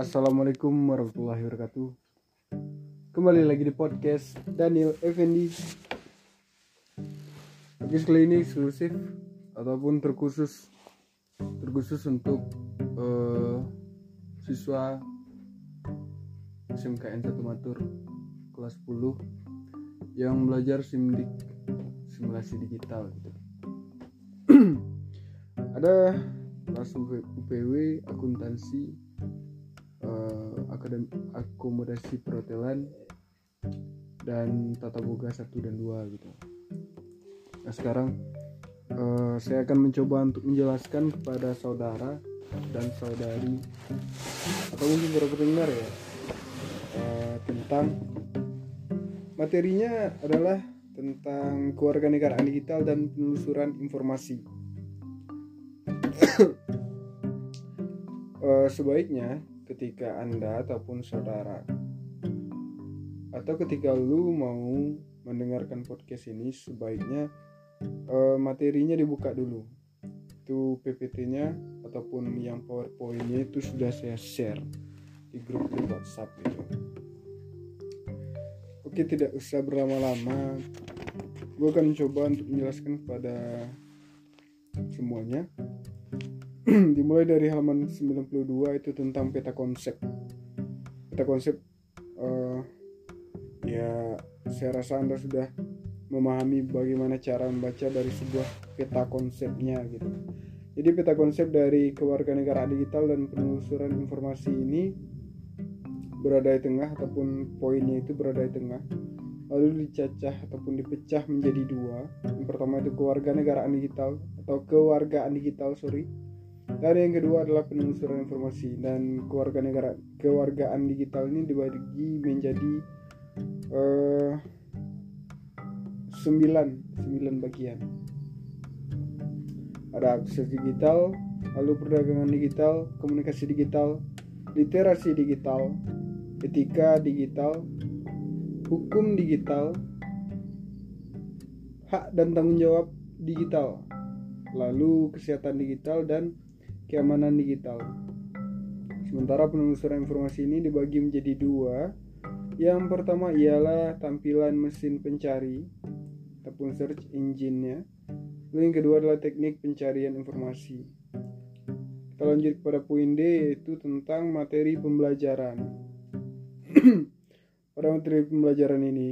Assalamualaikum warahmatullahi wabarakatuh. Kembali lagi di podcast Daniel Effendi. Podcast kali ini eksklusif Ataupun terkhusus Terkhusus untuk eh, Siswa SMKN 1 Matur Kelas 10 Yang belajar simdik Simulasi digital gitu. Ada kelas UPW akuntansi akomodasi perhotelan dan tata boga 1 dan 2 gitu. Nah, sekarang eh, saya akan mencoba untuk menjelaskan kepada saudara dan saudari atau mungkin para pendengar ya eh, tentang materinya adalah tentang kewarganegaraan digital dan penelusuran informasi. Eh, sebaiknya ketika anda ataupun saudara atau ketika lu mau mendengarkan podcast ini sebaiknya eh, materinya dibuka dulu itu PPT-nya ataupun yang PowerPoint-nya itu sudah saya share di grup di WhatsApp itu. Oke, tidak usah berlama-lama. Gue akan coba untuk menjelaskan kepada semuanya dimulai dari halaman 92 itu tentang peta konsep. Peta konsep uh, ya saya rasa anda sudah memahami bagaimana cara membaca dari sebuah peta konsepnya gitu. Jadi peta konsep dari kewarganegaraan digital dan penelusuran informasi ini berada di tengah ataupun poinnya itu berada di tengah lalu dicacah ataupun dipecah menjadi dua. Yang pertama itu kewarganegaraan digital atau kewargaan digital sorry dan yang kedua adalah penelusuran informasi dan keluarga negara kewargaan digital ini dibagi menjadi uh, sembilan sembilan bagian. Ada akses digital, lalu perdagangan digital, komunikasi digital, literasi digital, etika digital, hukum digital, hak dan tanggung jawab digital, lalu kesehatan digital dan keamanan digital. Sementara penelusuran informasi ini dibagi menjadi dua. Yang pertama ialah tampilan mesin pencari ataupun search engine-nya. Lalu yang kedua adalah teknik pencarian informasi. Kita lanjut kepada poin D yaitu tentang materi pembelajaran. Pada materi pembelajaran ini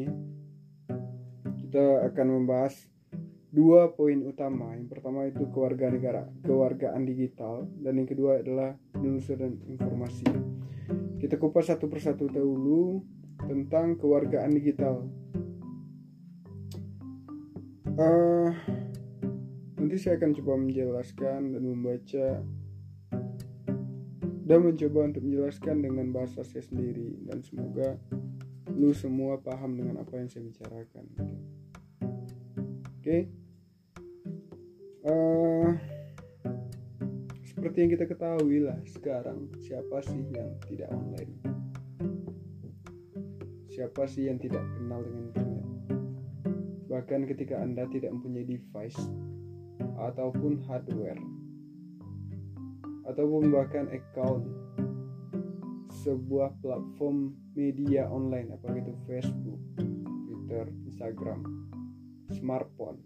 kita akan membahas dua poin utama. Yang pertama itu kewarganegaraan, kewargaan digital, dan yang kedua adalah penelusuran informasi. Kita kupas satu persatu dahulu tentang kewargaan digital. Uh, nanti saya akan coba menjelaskan dan membaca dan mencoba untuk menjelaskan dengan bahasa saya sendiri dan semoga lu semua paham dengan apa yang saya bicarakan. Okay? Uh, seperti yang kita ketahui lah sekarang siapa sih yang tidak online? Siapa sih yang tidak kenal dengan internet? Bahkan ketika Anda tidak mempunyai device ataupun hardware ataupun bahkan account sebuah platform media online apakah itu Facebook, Twitter, Instagram, smartphone.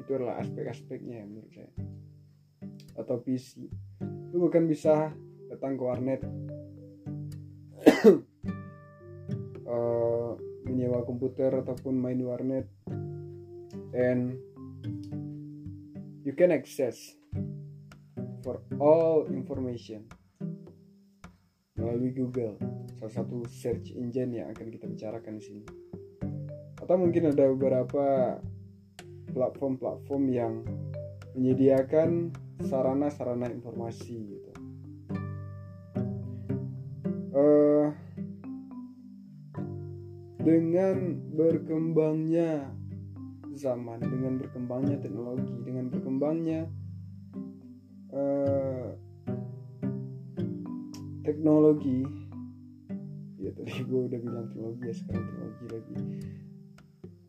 Itu adalah aspek-aspeknya ya menurut saya. Atau PC itu bukan bisa datang ke warnet. Uh, menyewa komputer ataupun main di warnet. And you can access for all information melalui Google. Salah satu search engine yang akan kita bicarakan di sini atau mungkin ada beberapa platform-platform yang menyediakan sarana-sarana informasi gitu. Uh, dengan berkembangnya zaman, dengan berkembangnya teknologi, dengan berkembangnya uh, teknologi, ya tadi gue udah bilang teknologi ya sekarang teknologi lagi.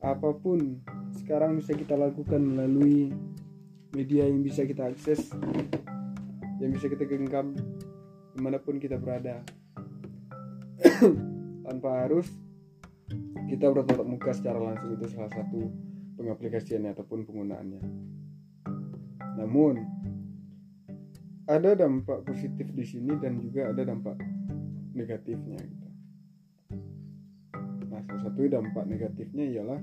Apa pun sekarang bisa kita lakukan melalui media yang bisa kita akses yang bisa kita genggam di mana pun kita berada tanpa harus kita bertatap muka secara langsung itu salah satu pengaplikasiannya ataupun penggunaannya namun ada dampak positif di sini dan juga ada dampak negatifnya gitu. Salah satu dampak negatifnya ialah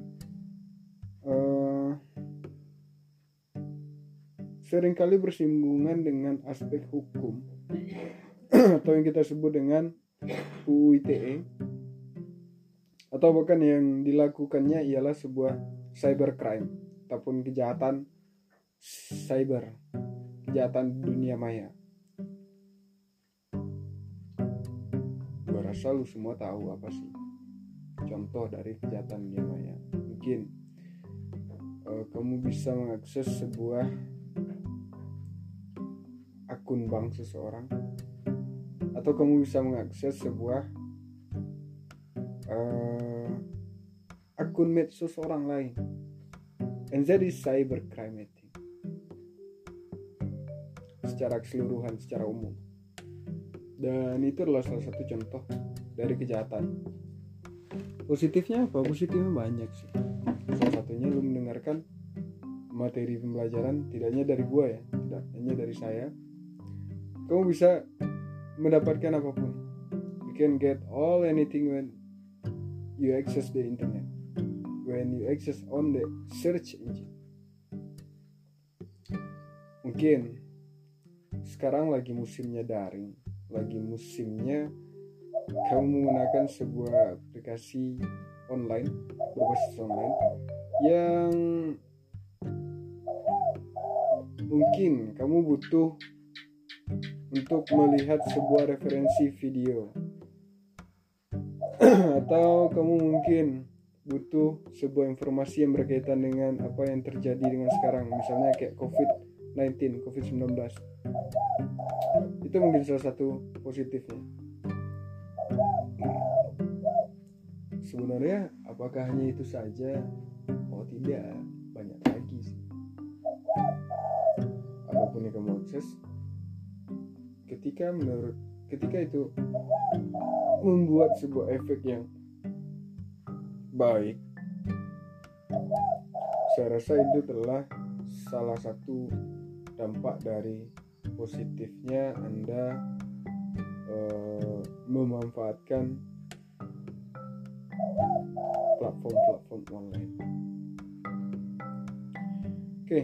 uh, sering kali bersinggungan dengan aspek hukum. Atau yang kita sebut dengan UU ITE atau bahkan yang dilakukannya ialah sebuah cybercrime ataupun kejahatan cyber. Kejahatan dunia maya. Gue rasa lu semua tahu apa sih contoh dari kejahatan dunia maya. Mungkin uh, kamu bisa mengakses sebuah akun bank seseorang atau kamu bisa mengakses sebuah uh, akun medsos orang lain. And that is cybercrime itu secara keseluruhan secara umum. Dan itu adalah salah satu contoh dari kejahatan positifnya apa? Positifnya banyak sih. Salah satunya lu mendengarkan materi pembelajaran tidak hanya dari gua ya tidak hanya dari saya. Kamu bisa mendapatkan apa pun. You can get all anything when you access the internet. When you access on the search engine. Mungkin sekarang lagi musimnya daring lagi musimnya kamu menggunakan sebuah aplikasi online berbasis online yang mungkin kamu butuh untuk melihat sebuah referensi video. Atau kamu mungkin butuh sebuah informasi yang berkaitan dengan apa yang terjadi dengan sekarang. Misalnya kayak COVID-19, COVID-19 itu mungkin salah satu positifnya sebenarnya apakah hanya itu saja? Oh tidak. Banyak lagi sih. Apa pun yang kamu akses ketika menurut ketika itu membuat sebuah efek yang baik saya rasa itu telah salah satu dampak dari positifnya anda uh, memanfaatkan platform-platform online. Oke.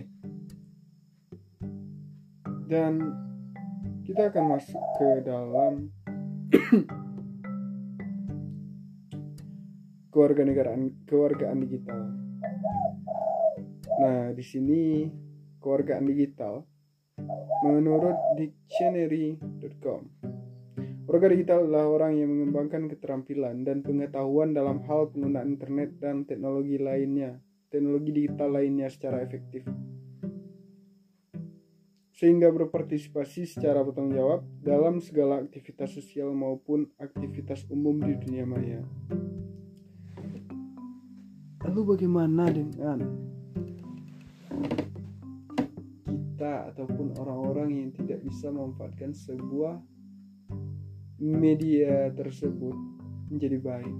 Dan kita akan masuk ke dalam kewarganegaraan kewargaan digital. Nah, di sini kewargaan digital menurut dictionary.com Warga digital adalah orang yang mengembangkan keterampilan dan pengetahuan dalam hal penggunaan internet dan teknologi lainnya, teknologi digital lainnya secara efektif sehingga berpartisipasi secara bertanggung jawab dalam segala aktivitas sosial maupun aktivitas umum di dunia maya. Lalu bagaimana dengan kita ataupun orang-orang yang tidak bisa memanfaatkan sebuah media tersebut menjadi baik?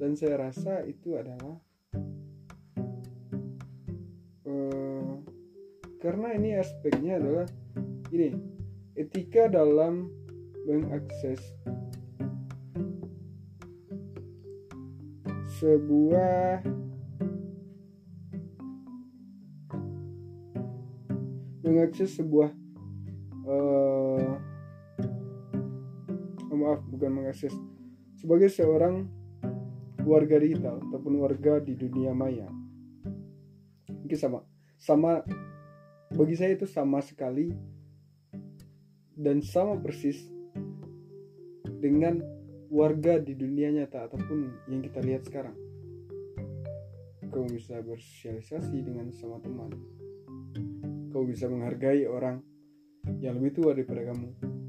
Dan saya rasa itu adalah karena ini aspeknya adalah ini etika dalam mengakses sebuah mengakses sebuah bukan mengakses sebagai seorang warga digital ataupun warga di dunia maya mungkin sama sama bagi saya itu sama sekali dan sama persis dengan warga di dunia nyata ataupun yang kita lihat sekarang. Kau bisa bersosialisasi dengan sama teman. Kau bisa menghargai orang yang lebih tua daripada kamu.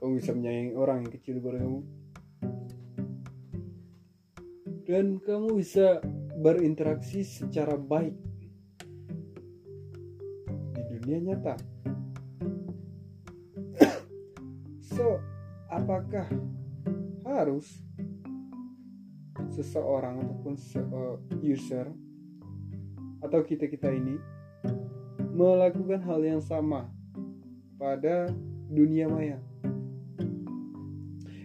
Kau bisa menyayangi orang yang kecil daripada kamu. Dan kamu bisa berinteraksi secara baik dunia nyata so apakah harus seseorang ataupun se user atau kita kita ini melakukan hal yang sama pada dunia maya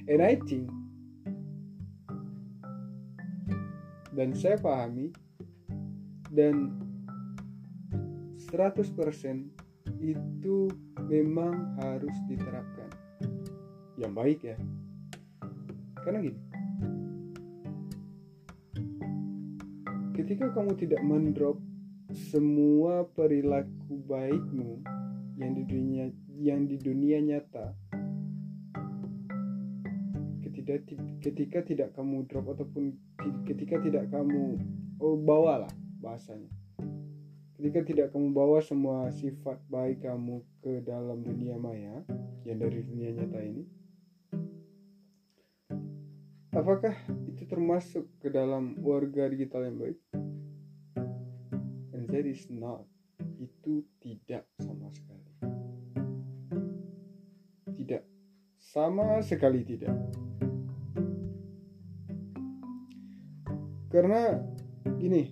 and I think dan saya pahami dan 100% itu memang harus diterapkan. Yang baik ya. Karena gini. Ketika kamu tidak mendrop semua perilaku baikmu yang di dunia yang di dunia nyata ketika ketika tidak kamu drop ataupun ketika tidak kamu oh bawalah bahasanya. Ketika tidak kamu bawa semua sifat baik kamu ke dalam dunia maya yang dari dunia nyata ini apakah itu termasuk ke dalam warga digital yang baik? And that is not itu tidak sama sekali. Tidak. Sama sekali tidak karena gini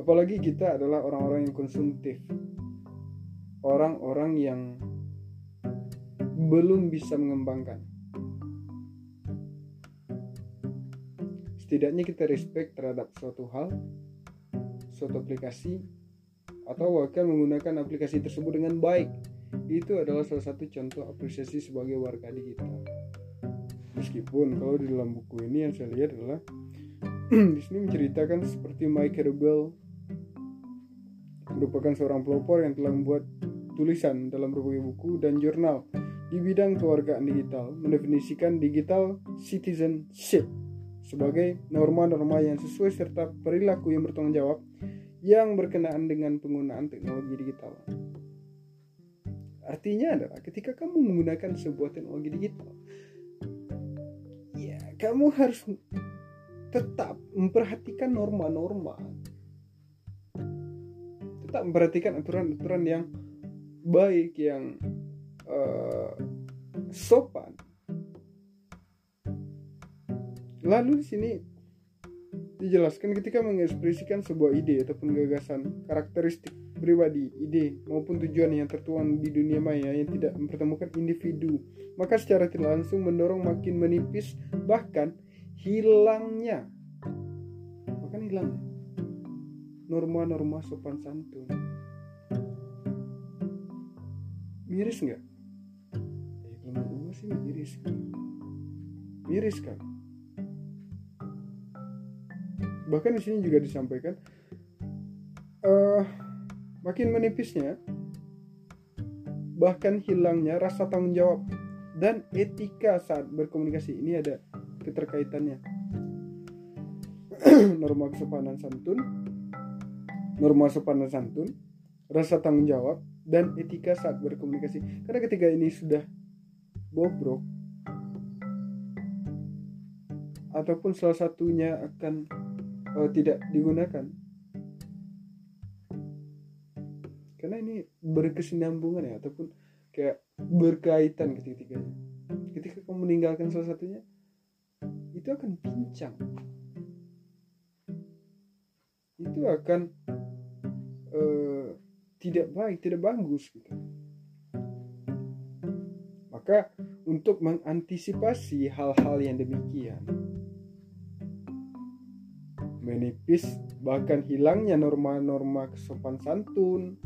apalagi kita adalah orang-orang yang konsumtif. Orang-orang yang belum bisa mengembangkan. Setidaknya kita respect terhadap suatu hal suatu aplikasi atau bahkan menggunakan aplikasi tersebut dengan baik. Itu adalah salah satu contoh apresiasi sebagai warga digital Meskipun kalau di dalam buku ini yang saya lihat adalah di sini menceritakan seperti Mike Rebel merupakan seorang pelopor yang telah membuat tulisan dalam berbagai buku dan jurnal di bidang kewargaan digital mendefinisikan digital citizenship sebagai norma-norma yang sesuai serta perilaku yang bertanggung jawab yang berkenaan dengan penggunaan teknologi digital. Artinya adalah ketika kamu menggunakan sebuah teknologi digital, kamu harus tetap memperhatikan norma-norma. Tetap memperhatikan aturan-aturan yang baik yang uh, sopan. Lalu di sini dijelaskan ketika mengekspresikan sebuah ide ataupun gagasan karakteristik pribadi, ide, maupun tujuan yang tertuang di dunia maya yang tidak mempertemukan individu, maka secara tidak langsung mendorong makin menipis bahkan hilangnya. Bahkan hilang. Norma-norma sopan santun. Miris nggak? Eh, gue sih miris. Miris kan bahkan di sini juga disampaikan uh, makin menipisnya bahkan hilangnya rasa tanggung jawab dan etika saat berkomunikasi. Ini ada keterkaitannya. Norma kesopanan santun norma sopanan santun rasa tanggung jawab dan etika saat berkomunikasi. Karena ketika ini sudah bobrok ataupun salah satunya akan uh, tidak digunakan ini berkesinambungan ya ataupun kayak berkaitan ketika ketika kamu meninggalkan salah satunya itu akan pincang. Itu akan uh, tidak baik tidak bagus gitu. Maka untuk mengantisipasi hal-hal yang demikian menipis bahkan hilangnya norma-norma kesopan santun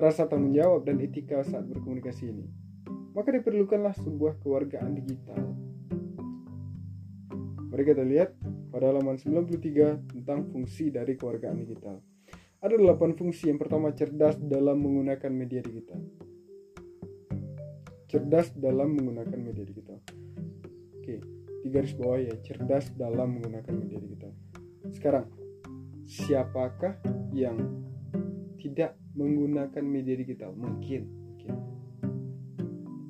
rasa tanggung jawab dan etika saat berkomunikasi ini, maka diperlukanlah sebuah kewargaan digital. Mari kita lihat pada halaman 93 tentang fungsi dari kewargaan digital. Ada delapan fungsi. Yang pertama, cerdas dalam menggunakan media digital. Cerdas dalam menggunakan media digital. Oke, di garis bawah ya, cerdas dalam menggunakan media digital. Sekarang, siapakah yang tidak menggunakan media digital? Mungkin mungkin.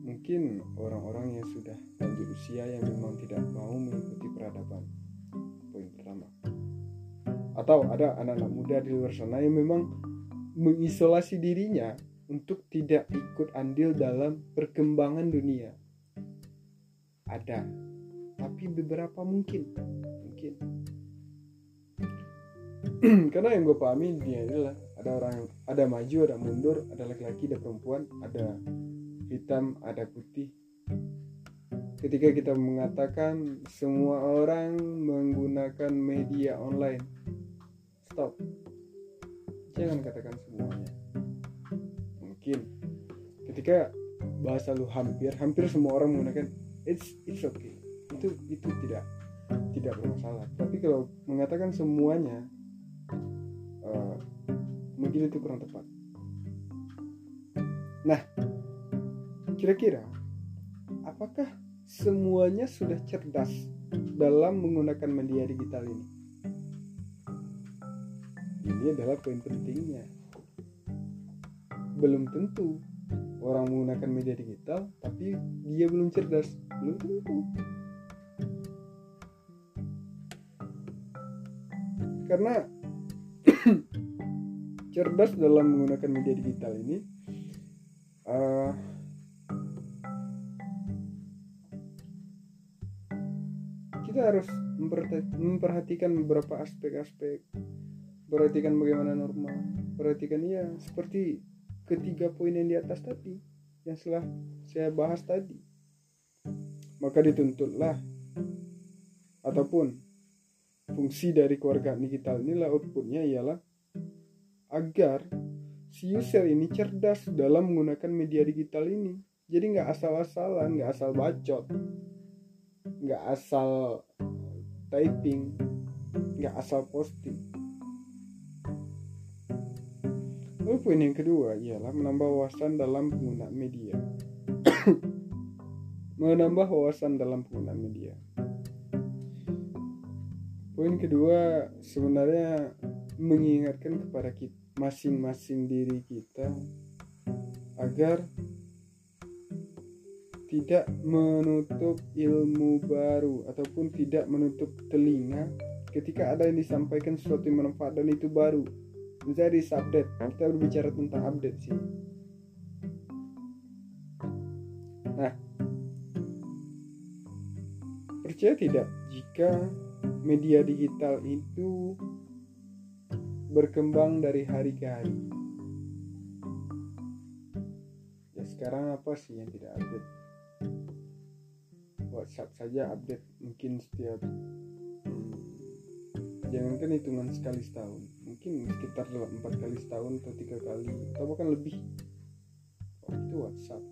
Mungkin orang-orang yang sudah lanjut usia yang memang tidak mau mengikuti peradaban. Poin pertama. Atau ada anak-anak muda di luar sana yang memang mengisolasi dirinya untuk tidak ikut andil dalam perkembangan dunia. Ada tapi beberapa mungkin. Mungkin. Karena yang gue pahami dia adalah ada orang ada maju ada mundur ada laki-laki ada perempuan ada hitam ada putih. Ketika kita mengatakan semua orang menggunakan media online stop. Jangan katakan semuanya. Mungkin ketika bahasa lu hampir hampir semua orang menggunakan it's it's okay. Itu itu tidak tidak bermasalah. Tapi kalau mengatakan semuanya mungkin itu kurang tepat. Nah kira-kira apakah semuanya sudah cerdas dalam menggunakan media digital ini? Ini adalah poin pentingnya. Belum tentu orang menggunakan media digital tapi dia belum cerdas. Belum tentu. Karena cerdas dalam menggunakan media digital ini uh, kita harus memperhatikan beberapa aspek-aspek. Perhatikan bagaimana norma perhatikan ya seperti ketiga poin yang di atas tadi yang setelah saya bahas tadi. Maka dituntutlah ataupun fungsi dari keluarga digital inilah outputnya ialah agar si user ini cerdas dalam menggunakan media digital ini jadi nggak asal-asalan nggak asal bacot nggak asal typing nggak asal posting Lalu poin yang kedua ialah menambah wawasan dalam penggunaan media. menambah wawasan dalam penggunaan media. Poin kedua sebenarnya mengingatkan kepada kita masing-masing diri kita agar tidak menutup ilmu baru ataupun tidak menutup telinga ketika ada yang disampaikan sesuatu yang bermanfaat dan itu baru. Misalnya di update. Kita berbicara tentang update sih. Nah percaya tidak jika media digital itu berkembang dari hari ke hari. Ya sekarang apa sih yang tidak update? WhatsApp saja update mungkin setiap hmm, jangankan hitungan sekali setahun. Mungkin sekitar empat kali setahun atau tiga kali atau bahkan lebih. Oh, itu WhatsApp.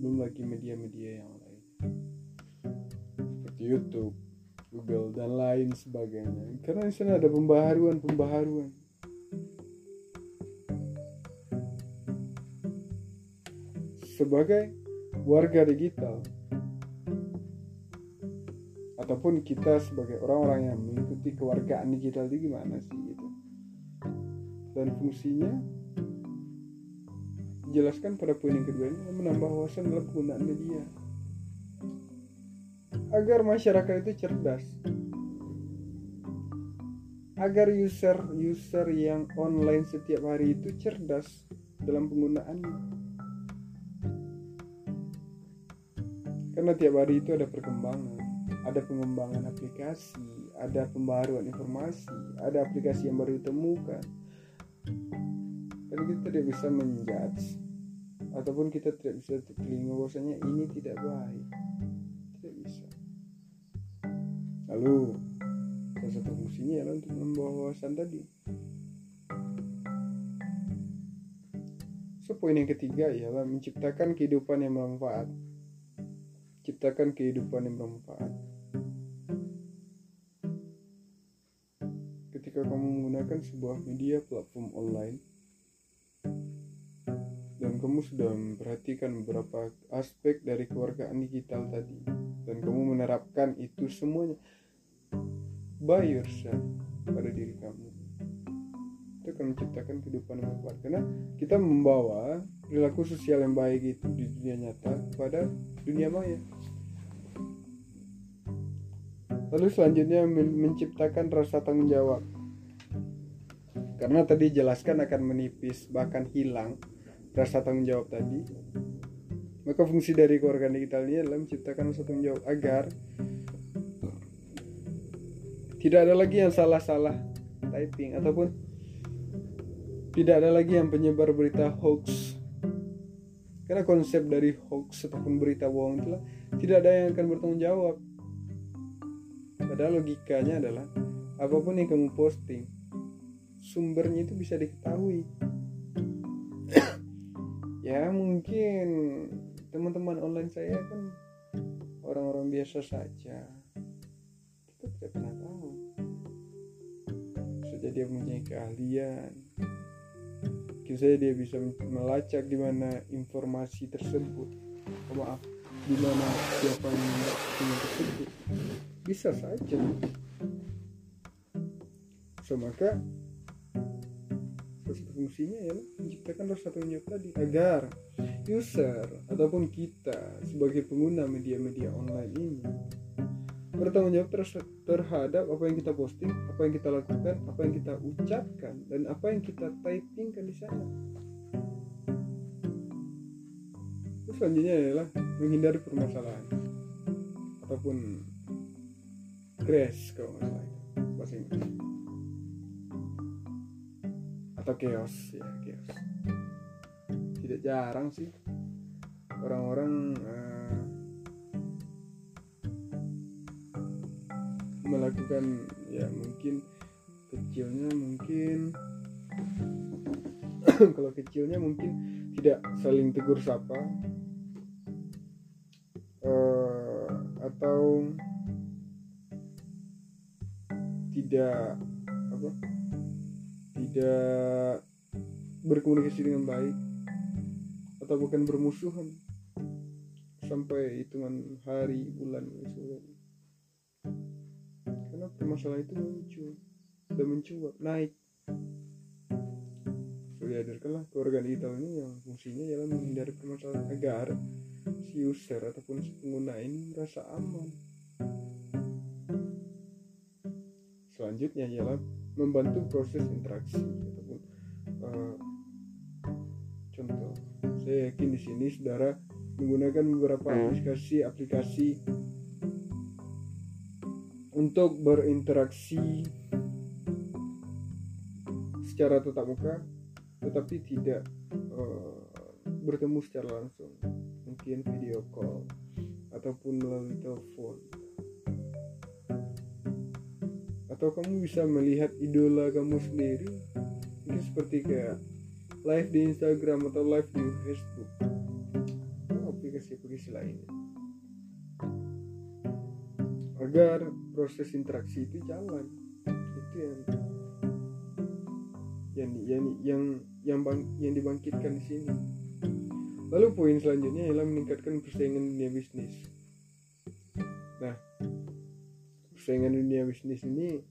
Belum lagi media-media yang lain. Seperti YouTube Google dan lain sebagainya. Karena di sana ada pembaharuan pembaharuan. Sebagai warga digital ataupun kita sebagai orang-orang yang mengikuti kewargaan digital itu gimana sih gitu? Dan fungsinya jelaskan pada poin yang kedua ini menambah wawasan dalam penggunaan media agar masyarakat itu cerdas agar user-user yang online setiap hari itu cerdas dalam penggunaannya karena tiap hari itu ada perkembangan ada pengembangan aplikasi, ada pembaruan informasi, ada aplikasi yang baru ditemukan. Dan kita tidak bisa menjudge ataupun kita tidak bisa telinga bahwasanya ini tidak baik. Lalu salah satu fungsinya adalah untuk membawa wawasan tadi. So, poin yang ketiga ialah menciptakan kehidupan yang bermanfaat. Ciptakan kehidupan yang bermanfaat. ketika kamu menggunakan sebuah media platform online dan kamu sudah memperhatikan beberapa aspek dari keluargaan digital tadi dan kamu menerapkan itu semuanya by yourself pada diri kamu. Itu akan menciptakan kehidupan yang kuat. Karena kita membawa perilaku sosial yang baik itu di dunia nyata pada dunia maya. Lalu selanjutnya menciptakan rasa tanggung jawab. Karena tadi jelaskan akan menipis bahkan hilang rasa tanggung jawab tadi. Maka fungsi dari keluarga digital ini adalah menciptakan rasa tanggung jawab agar tidak ada lagi yang salah-salah typing ataupun tidak ada lagi yang penyebar berita hoax. Karena konsep dari hoax ataupun berita bohong itulah tidak ada yang akan bertanggung jawab. Padahal logikanya adalah apa pun yang kamu posting sumbernya itu bisa diketahui. Ya mungkin teman-teman online saya kan orang-orang biasa saja bisa dia mempunyai keahlian. Mungkin saja dia bisa melacak di mana informasi tersebut. Oh, maaf di mana siapa yang tersebut. Bisa saja. So maka fungsinya ya menciptakan rasa tanggung tadi. Agar user ataupun kita sebagai pengguna media-media online ini bertanggung jawab terhadap apa yang kita posting, apa yang kita lakukan, apa yang kita ucapkan, dan apa yang kita typingkan di sana. Terus selanjutnya adalah menghindari permasalahan. Ataupun crash kalau nggak salah bahasa Inggris. Atau chaos ya chaos. Tidak jarang sih orang-orang uh, melakukan ya mungkin kecilnya mungkin kalau kecilnya mungkin tidak saling tegur sapa. Uh, atau tidak apa tidak berkomunikasi dengan baik atau bukan bermusuhan sampai hitungan hari bulan misalnya permasalahan itu muncul? Dan mencuat naik. Sudah dihadirkanlah keluarga digital ini yang fungsinya adalah menghindari permasalahan agar si user ataupun si pengguna ini merasa aman. Selanjutnya ialah membantu proses interaksi ataupun uh, contoh saya yakin di sini saudara menggunakan beberapa aplikasi-aplikasi untuk berinteraksi secara tatap muka tetapi tidak uh, bertemu secara langsung. Mungkin video call ataupun melalui telepon. Atau kamu bisa melihat idola kamu sendiri. Mungkin seperti kayak live di Instagram atau live di Facebook. Atau aplikasi-aplikasi lainnya agar proses interaksi itu jalan itu yang yang yang yang yang, bang, yang dibangkitkan di sini. Lalu poin selanjutnya adalah meningkatkan persaingan dunia bisnis. Nah persaingan dunia bisnis ini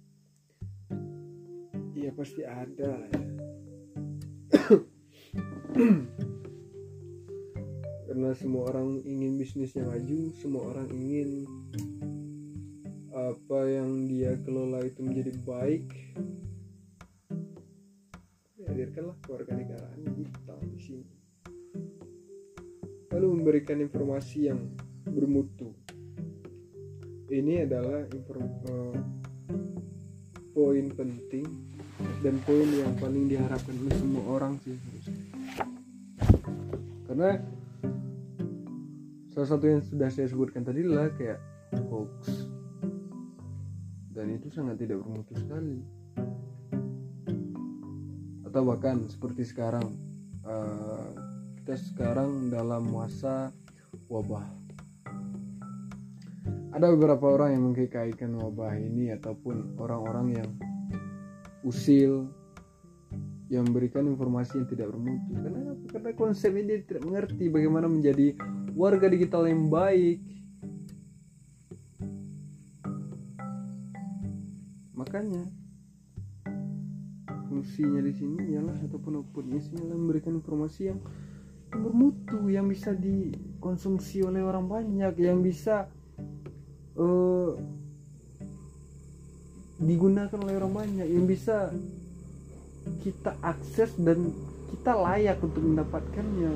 ya pasti ada ya. Karena semua orang ingin bisnisnya maju semua orang ingin apa yang dia kelola itu menjadi baik hadirkanlah keluarga negaraan digital di sini. Lalu memberikan informasi yang bermutu. Ini adalah uh, poin penting dan poin yang paling diharapkan oleh semua orang sih karena salah satu yang sudah saya sebutkan tadi adalah kayak hoax dan itu sangat tidak bermutu sekali. Atau bahkan seperti sekarang uh, kita sekarang dalam masa wabah. Ada beberapa orang yang mengkaitkan wabah ini ataupun orang-orang yang usil yang memberikan informasi yang tidak bermutu. Karena karena konsep ini tidak mengerti bagaimana menjadi warga digital yang baik makanya. Fungsinya di sini ialah ataupun outputnya sini adalah memberikan informasi yang, bermutu yang bisa dikonsumsi oleh orang banyak yang bisa uh, digunakan oleh orang banyak yang bisa kita akses dan kita layak untuk mendapatkannya